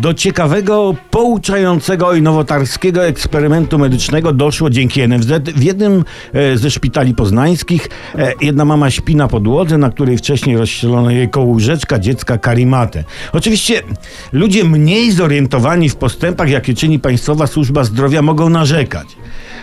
Do ciekawego, pouczającego i nowotarskiego eksperymentu medycznego doszło dzięki NFZ. W jednym e, ze szpitali poznańskich e, jedna mama śpi na podłodze, na której wcześniej rozścielono jej koło łóżeczka dziecka Karimatę. Oczywiście ludzie mniej zorientowani w postępach, jakie czyni Państwowa Służba Zdrowia, mogą narzekać.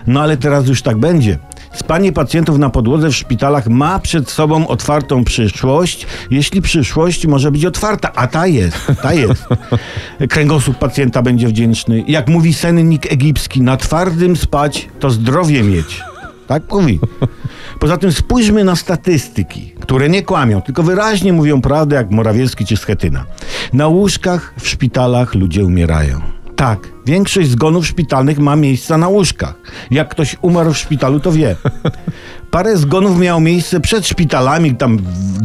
No ale teraz już tak będzie. Spanie pacjentów na podłodze w szpitalach ma przed sobą otwartą przyszłość, jeśli przyszłość może być otwarta, a ta jest, ta jest. Kręgosłup pacjenta będzie wdzięczny. Jak mówi sennik egipski, na twardym spać to zdrowie mieć. Tak mówi. Poza tym spójrzmy na statystyki, które nie kłamią, tylko wyraźnie mówią prawdę, jak Morawiecki czy Schetyna. Na łóżkach w szpitalach ludzie umierają. Tak, większość zgonów szpitalnych ma miejsca na łóżkach. Jak ktoś umarł w szpitalu, to wie. Parę zgonów miało miejsce przed szpitalami, tam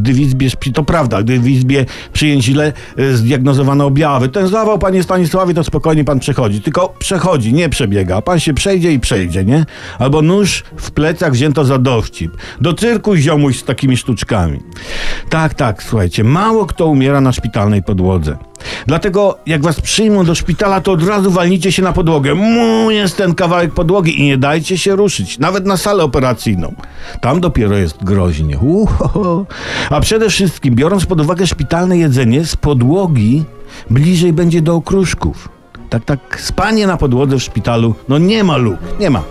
w izbie, to prawda, gdy w izbie przyjęć źle e, zdiagnozowano objawy. Ten zawał, panie Stanisławie, to spokojnie pan przechodzi. Tylko przechodzi, nie przebiega. Pan się przejdzie i przejdzie, nie? Albo nóż w plecach wzięto za dowcip. Do cyrku ziomuś z takimi sztuczkami. Tak, tak, słuchajcie, mało kto umiera na szpitalnej podłodze. Dlatego jak was przyjmą do szpitala, to od razu walnijcie się na podłogę. Mu jest ten kawałek podłogi i nie dajcie się ruszyć, nawet na salę operacyjną. Tam dopiero jest groźnie. Uhoho. A przede wszystkim, biorąc pod uwagę szpitalne jedzenie, z podłogi bliżej będzie do okruszków. Tak, tak, spanie na podłodze w szpitalu, no nie ma luk, nie ma.